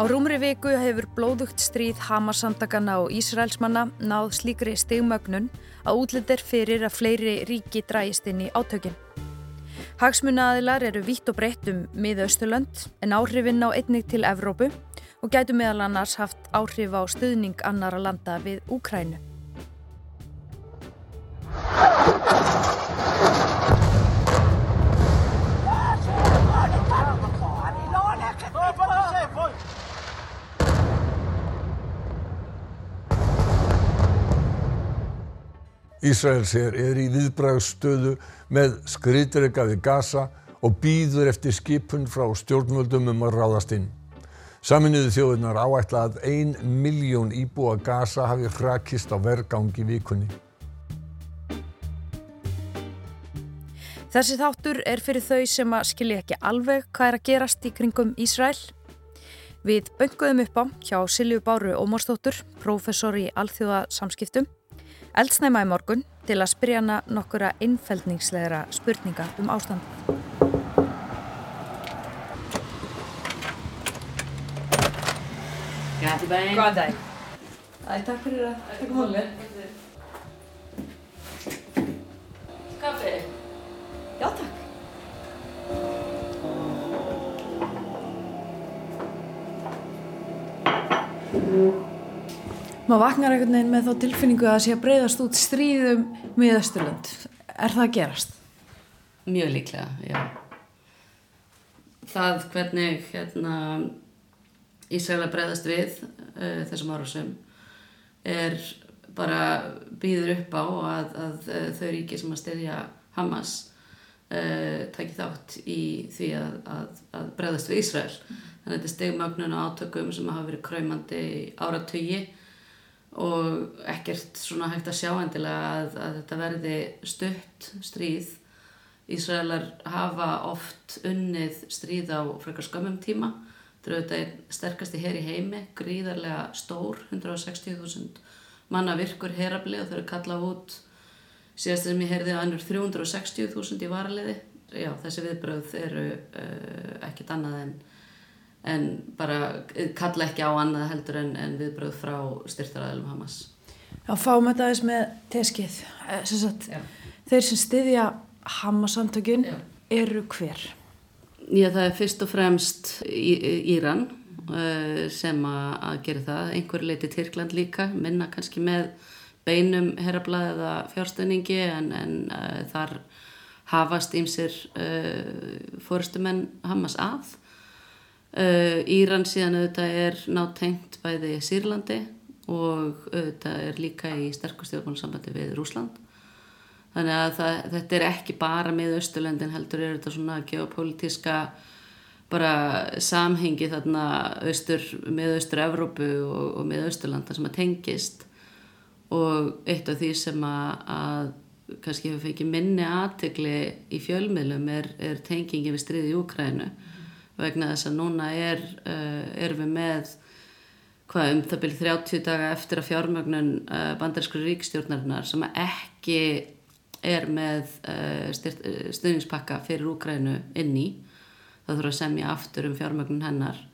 Á rúmri viku hefur blóðugt stríð Hamas-samtakana og Ísraelsmanna náð slíkri stigmögnun að útlendir fyrir að fleiri ríki drægist inn í átökin. Hagsmunnaðilar eru vitt og breytt um miðausturlönd en áhrifin á einnig til Evrópu og gætu meðal annars haft áhrif á stuðning annara landa við Úkrænu. Ísraelsér er í viðbragðsstöðu með skriðdrega við Gaza og býður eftir skipun frá stjórnvöldum um að ráðast inn. Saminuðu þjóðunar áætla að ein miljón íbúa Gaza hafi hrakist á vergangi vikunni. Þessi þáttur er fyrir þau sem að skilja ekki alveg hvað er að gerast í kringum Ísrael. Við bönguðum upp á hjá Silju Báru Ómarsdóttur, prófessor í alþjóða samskiptum eldsnæma í morgun til að spyrja hana nokkura innfældningslegra spurninga um ástand. Góðan dag. Æ, takk fyrir að taka málið. Maður vaknar einhvern veginn með þá tilfinningu að það sé að breyðast út stríðum miðausturlönd. Er það að gerast? Mjög líklega, já. Það hvernig hérna, Ísraela breyðast við uh, þessum árásum er bara býður upp á að, að uh, þau ríki sem að styrja Hamas uh, taki þátt í því að, að, að breyðast við Ísrael. Þannig að þetta er stegmagnun og átökum sem hafa verið kræmandi áratögi og ekkert svona hægt að sjá endilega að, að þetta verði stutt stríð. Ísraelar hafa oft unnið stríð á frekar skömmum tíma. Þetta er sterkasti hér í heimi gríðarlega stór 160.000 manna virkur herabli og þau eru kallað út. Síðast sem ég heyrði að annur 360.000 í varaliði. Já þessi viðbröð eru uh, ekkit annað en en bara kalla ekki á annað heldur en, en viðbröð frá styrtaræðilum Hamas. Já, fáum þetta aðeins með teskið. Sagt, þeir sem styðja Hamas-samtökun eru hver? Já, það er fyrst og fremst í, Íran uh, sem að gera það. Einhver leiti Tyrkland líka, minna kannski með beinum herrablað eða fjárstöningi en, en uh, þar hafast ímsir uh, fórustumenn Hamas að Uh, Íran síðan auðvitað er nátengt bæði Sýrlandi og auðvitað er líka í sterkustjórnmálusambandi við Rúsland þannig að það, þetta er ekki bara með Östurlöndin heldur er þetta svona geopolítiska bara samhengi þarna austur, með Östur-Evrópu og, og með Östurlanda sem að tengist. Og eitt af því sem að, að kannski hefur fengið minni aðtegli í fjölmiðlum er, er tengingi við stríði í Úkrænu vegna þess að núna er, uh, erum við með hvað um það byrju 30 daga eftir að fjármögnun uh, bandarískur ríkstjórnarinnar sem ekki er með uh, stuðningspakka fyrir Úkrænu inn í. Það þurfa að semja aftur um fjármögnun hennar.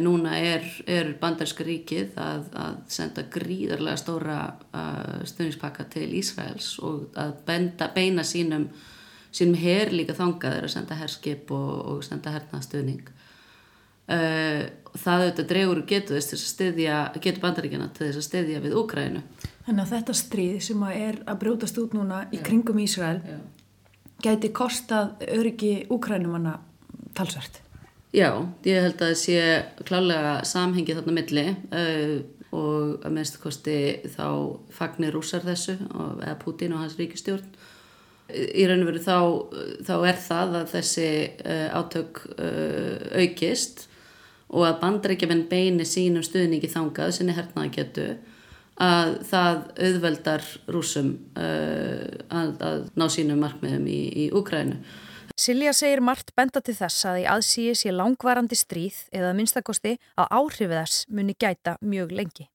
Núna er, er bandaríska ríkið að, að senda gríðarlega stóra stuðningspakka til Ísraels og að benda, beina sínum sínum her líka þangaður að senda herskip og, og senda hernaðstöðning uh, það auðvitað dregur getur þess að styðja getur bandaríkjana til þess að styðja við Úkrænu Þannig að þetta stríð sem að er að brjótast út núna í Já. kringum Ísrael Já. gæti kostað öryggi Úkrænumanna talsvert Já, ég held að það sé klálega samhengi þarna milli uh, og að minnstu kosti þá fagnir rúsar þessu og, eða Putin og hans ríkistjórn í raun og veru þá, þá er það að þessi uh, átök uh, aukist og að bandrækjuminn beini sínum stuðningi þangað sinni hernaða getu að það auðveldar rúsum uh, að, að ná sínum markmiðum í, í Úkrænu. Silja segir margt benda til þess að í aðsíi sé langvarandi stríð eða minnstakosti að áhrifið þess muni gæta mjög lengi.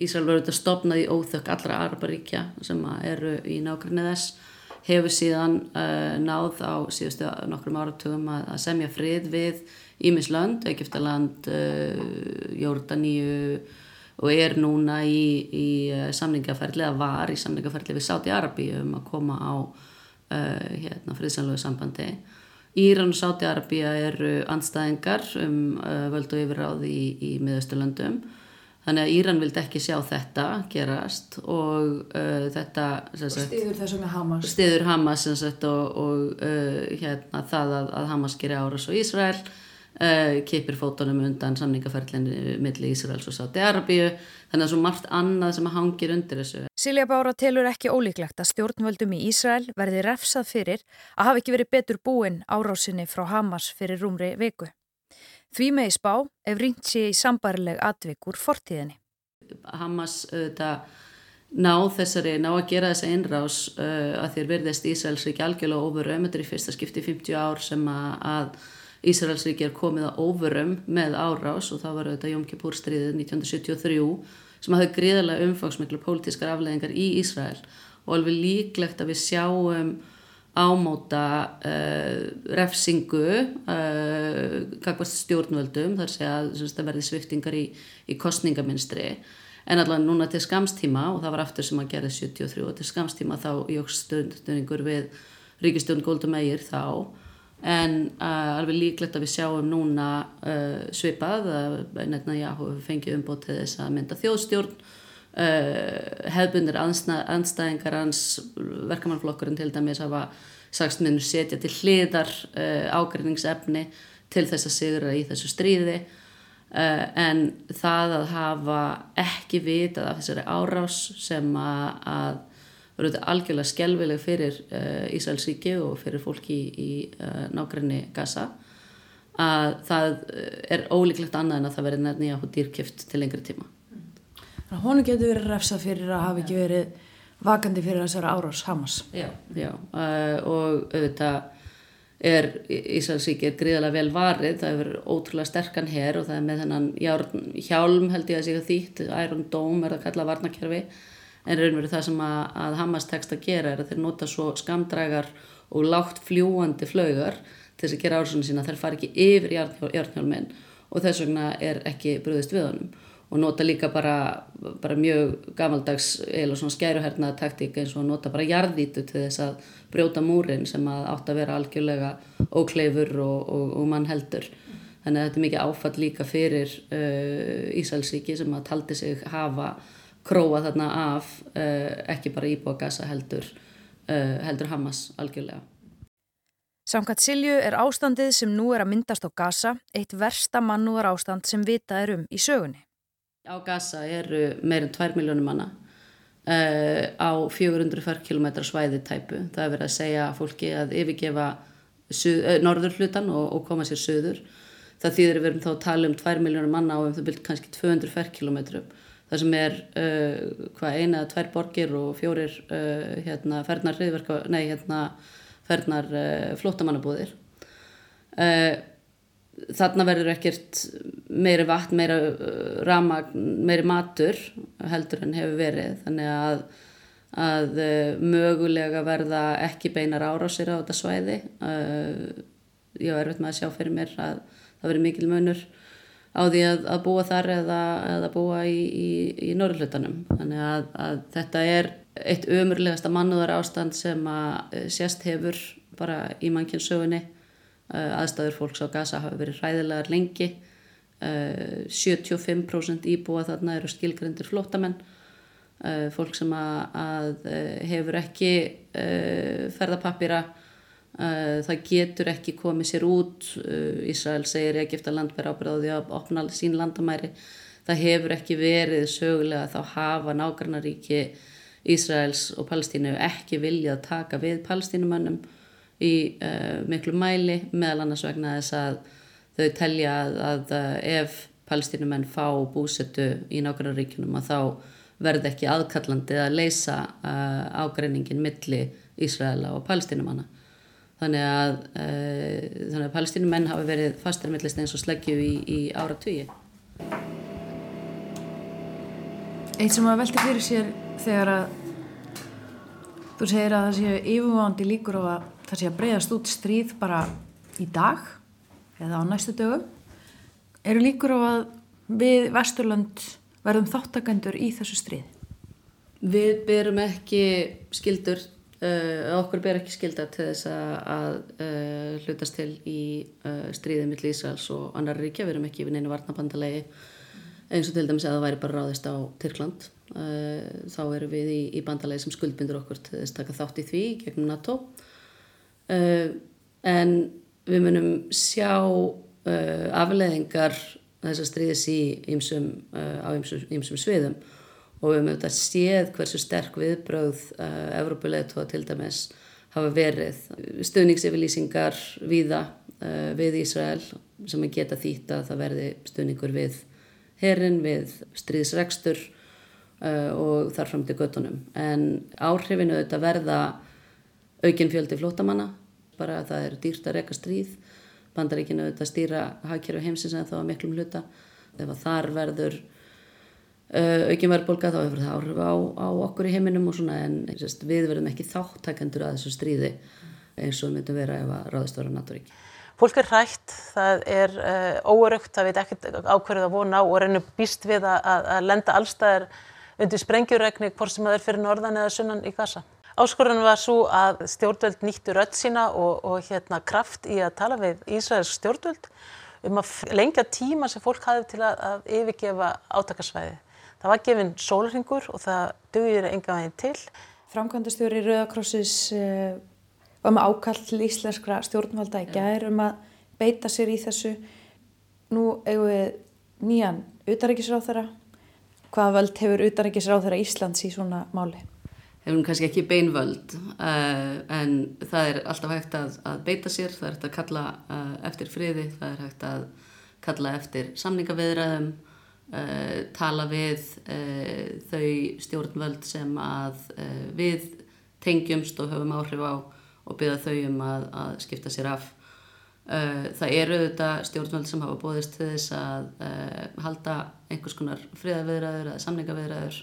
Ísrael verður þetta stopnað í óþökk allra Araparíkja sem eru í nákvæmni þess hefur síðan uh, náð á síðustu nokkrum áratugum að, að semja frið við Ímislönd, Egiptaland, uh, Jórdaníu og er núna í, í samningaferðli eða var í samningaferðli við Sáti Arabi um að koma á uh, hérna, friðsanlögu sambandi. Íran og Sáti Arabi eru andstæðingar um völdu yfirráð í, í miðausturlöndum Þannig að Íran vildi ekki sjá þetta gerast og uh, þetta stiður þess vegna Hamas stiður Hamas sagt, og, og uh, hérna, það að, að Hamas gerir áras og Ísrael uh, kipir fótunum undan samningaferðlinni millir Ísraels og Sáti Arabíu þannig að svo margt annað sem hangir undir þessu. Silja Bára telur ekki ólíklegt að stjórnvöldum í Ísrael verði refsað fyrir að hafa ekki verið betur búin árásinni frá Hamas fyrir rúmri viku. Því megi spá ef ringt sé í sambarileg atvik úr fortíðinni. Hamas auðvitað ná þessari, ná að gera þessa einrás uh, að þér verðist Ísraelsríki algjörlega óverum, þetta er í fyrsta skipti 50 ár sem að, að Ísraelsríki er komið að óverum með árás og það var auðvitað Jóm Kippur stríðið 1973 sem hafði gríðarlega umfangsmiklu pólitískar afleðingar í Ísrael og alveg líklegt að við sjáum ámóta uh, refsingu uh, kakvast stjórnvöldum þar sé að það verði sviftingar í, í kostningaminstri en allavega núna til skamstíma og það var aftur sem að gera 73 og til skamstíma þá jógst stundningur við Ríkistjórn Góldum Eyjir þá. En uh, alveg líklegt að við sjáum núna svipað nefna já, fengið umbót til þess að mynda þjóðstjórn Uh, hefðbundir anstæðingar hans verkamannflokkurinn til dæmis hafa sagst minnur setja til hliðar uh, ágreiningsefni til þess að sigra í þessu stríði. Uh, en það að hafa ekki vitað af þessari árás sem að, að verður algjörlega skjálfileg fyrir Ísælsíki og fyrir fólki í, í nákvæmni Gaza að það er ólíklegt annað en að það verður nefnir að dýrkift til lengri tíma Hún getur verið refsað fyrir að hafa ekki verið vakandi fyrir þessara árás Hamas. Já, já uh, og auðvitað er Íslandsík er gríðarlega vel varið, það er verið ótrúlega sterkan hér og það er með þennan járn, hjálm held ég að síka þýtt, Iron Dome er að kalla varnakerfi en raunverið það sem að, að Hamas tekst að gera er að þeir nota svo skamdrægar og lágt fljúandi flögar til þess að gera ársunni sína, þeir fari ekki yfir járnhjálminn og þess vegna er ekki bröðist við honum og nota líka bara, bara mjög gamaldags eða svona skæruhernaða taktík eins og nota bara jarðítu til þess að brjóta múrin sem að átt að vera algjörlega ókleifur og, og, og mann heldur. Þannig að þetta er mikið áfall líka fyrir uh, Ísælsíki sem að taldi sig hafa króa þarna af uh, ekki bara íbúa gasa heldur, uh, heldur Hamas algjörlega. Samkvæmt Silju er ástandið sem nú er að myndast á gasa eitt versta mannúðar ástand sem vita er um í sögunni. Á Gaza eru meirinn 2 miljónum manna uh, á 440 km svæði tæpu. Það er verið að segja fólki að yfirgefa suð, uh, norður hlutan og, og koma sér söður. Það þýðir við erum þá að tala um 2 miljónum manna á um það byrjt kannski 240 km. Það sem er uh, eina eða tvær borgir og fjórir hérna, fernar, hérna, fernar flótamannabúðir. Þarna verður ekkert meiri vatn, meira uh, rama, meiri matur heldur en hefur verið. Þannig að, að uh, mögulega verða ekki beinar árásir á þetta svæði. Uh, ég var erfitt með að sjá fyrir mér að það verið mikil munur á því að, að búa þar eða, eða búa í, í, í norðlutanum þannig að, að þetta er eitt umurlegasta mannúðar ástand sem að sérst hefur bara í mannkynnsögunni aðstæður fólks á Gaza hafa verið ræðilegar lengi. 75% eh, íbúa þarna eru skilgrendir flótamenn eh, fólk sem að, að eh, hefur ekki ferðapappira það getur ekki komið sér út. Ísrael segir ekki eftir að land verið ábyrðaði að opna sín landamæri. Það hefur ekki verið sögulega þá hafa nágrannaríki Ísraels og Palestínu ekki viljað að taka við palestínumönnum í uh, miklu mæli meðal annars vegna þess að þau telja að, að ef palestinumenn fá búsettu í nákvæmlega ríkunum að þá verði ekki aðkallandi að leysa uh, ágreiningin milli Ísraela og palestinumanna. Þannig að, uh, þannig að palestinumenn hafi verið fastar millist eins og sleggju í, í ára tugi. Eitt sem að velta fyrir sér þegar að Þú segir að það séu yfirvándi líkur á að það séu að breyðast út stríð bara í dag eða á næstu dögum. Eru líkur á að við Vesturland verðum þáttakendur í þessu stríð? Við berum ekki skildur, uh, okkur ber ekki skilda til þess að uh, hlutast til í uh, stríðið mitt Ísraels og annar ríkja. Við erum ekki við neina varnabandalegi eins og til dæmis að það væri bara ráðist á Tyrkland þá erum við í, í bandalegi sem skuldbindur okkur til þess að taka þátt í því gegnum NATO en við munum sjá uh, afleðingar þess að stríðis í ymsum, á ymsum sviðum og við höfum auðvitað séð hversu sterk viðbröð Evrópuleitóa til dæmis hafa verið stuðningsyfirlýsingar viða við Ísrael sem að geta þýtt að það verði stuðningur við herin við stríðsregstur uh, og þar fram til göttunum. En áhrifinu auðvitað verða aukinn fjöldi flótamanna, bara að það er dýrt að reyka stríð, bandaríkinu auðvitað stýra hagkerfi heimsins en þá að miklum hluta. Ef þar verður uh, aukinn verðbólka þá hefur það áhrif á, á okkur í heiminum og svona en sérst, við verðum ekki þáttakendur að þessu stríði eins og myndum vera ef að ráðist vera naturík. Fólk er hrætt, það er uh, óörögt, það veit ekkert ákverðið að vona og reynir býst við að, að lenda allstæðar undir sprengjuregni hvort sem það er fyrir norðan eða sunnan í gasa. Áskorðan var svo að stjórnvöld nýttu rödd sína og, og hérna, kraft í að tala við Ísraels stjórnvöld um að lengja tíma sem fólk hafði til að, að yfirgefa átakasvæði. Það var gefinn sólringur og það dugir enga veginn til. Framkvæmdastjóri Rauðakrossis uh, var með ákall til íslenskra stjórnvalda í gæðir um að beita sér í þessu. Nú eigum við nýjan utaríkisráþara. Hvaða völd hefur utaríkisráþara Íslands í svona máli? Hefur kannski ekki beinvöld uh, en það er alltaf hægt að, að beita sér, það er hægt að kalla uh, eftir friði, það er hægt að kalla eftir samningaveðraðum, uh, tala við þau stjórnvöld sem að við tengjumst og höfum áhrif á og byggja þau um að, að skipta sér af. Það eru þetta stjórnvöld sem hafa bóðist til þess að halda einhvers konar friðaviðræður eða samningaviðræður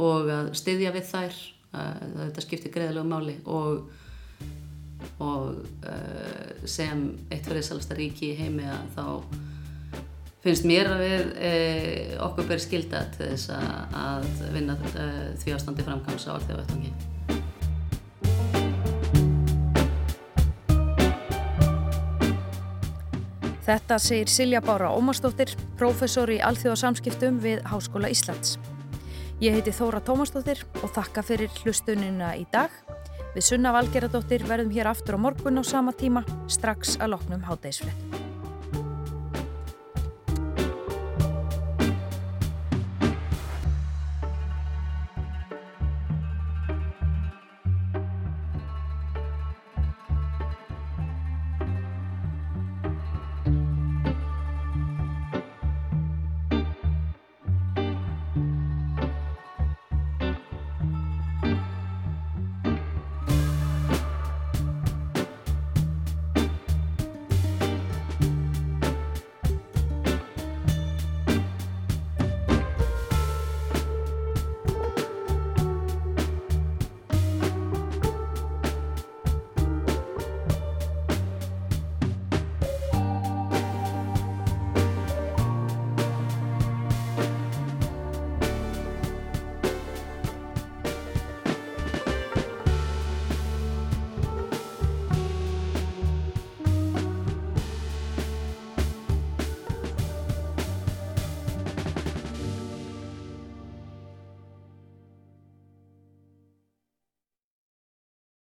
og að styðja við þær. Uh, þetta skiptir greiðilegu máli og, og sem eitt friðsalasta ríki í heimi að þá finnst mér að við okkur beri skilda til þess að, að vinna því ástandi framgangs á alþjóðvættangi. Þetta segir Silja Bára Ómarsdóttir, prófessor í alþjóðasamskiptum við Háskóla Íslands. Ég heiti Þóra Tómasdóttir og þakka fyrir hlustunina í dag. Við Sunna Valgeradóttir verðum hér aftur á morgun á sama tíma, strax að loknum hátægisfrétt.